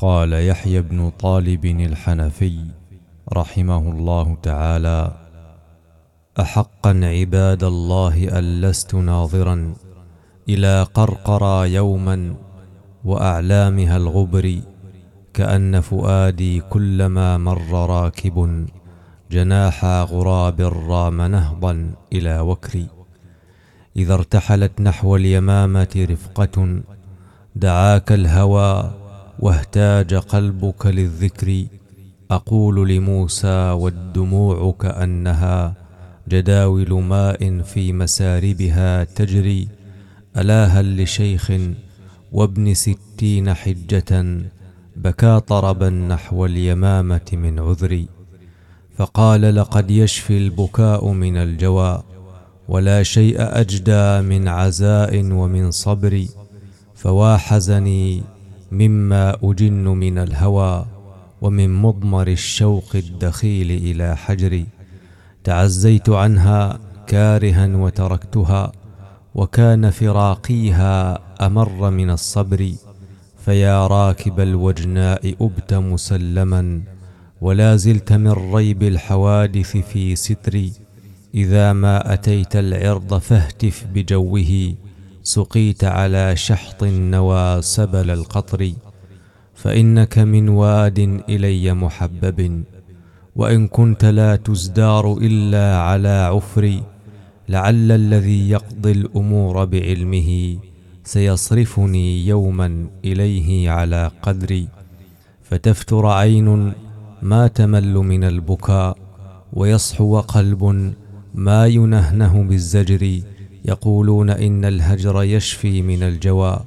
قال يحيى بن طالب الحنفي رحمه الله تعالى احقا عباد الله أن لست ناظرا إلى قرقرى يوما وأعلامها الغبر كأن فؤادي كلما مر راكب جناحا غراب رام نهضا إلى وكر. إذا ارتحلت نحو اليمامة رفقة دعاك الهوى واهتاج قلبك للذكر. أقول لموسى والدموع كأنها جداول ماء في مساربها تجري. الا هل لشيخ وابن ستين حجة بكى طربا نحو اليمامة من عذري فقال لقد يشفي البكاء من الجوى ولا شيء أجدى من عزاء ومن صبر. فوا حزني مما أجن من الهوى ومن مضمر الشوق الدخيل إلى حجري. تعزيت عنها كارها وتركتها وكان فراقيها أمر من الصبر. فيا راكب الوجناء أبت مسلما ولا زلت من ريب الحوادث في ستري. إذا ما أتيت العرض فاهتف بجوه سقيت على شحط النوى سبل القطر فإنك من واد إلي محبب وإن كنت لا تزدار إلا على عفري لعل الذي يقضي الأمور بعلمه سيصرفني يوما إليه على قدري. فتفتر عين ما تمل من البكاء ويصحو قلب ما ينهنه بالزجر يقولون إن الهجر يشفي من الجوى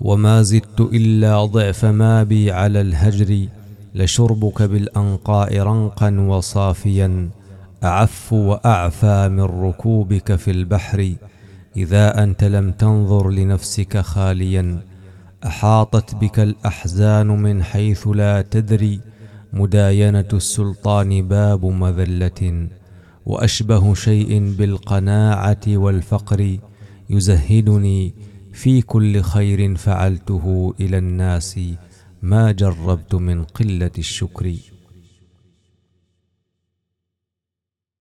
وما زدت إلا ضعف ما بي على الهجر لشربك بالأنقاء رنقا وصافيا أعف وأعفى من ركوبك في البحر إذا أنت لم تنظر لنفسك خاليا أحاطت بك الأحزان من حيث لا تدري مداينة السلطان باب مذلة. وأشبه شيء بالقناعة والفقر يزهدني في كل خير فعلته إلى الناس ما جربت من قلة الشكر.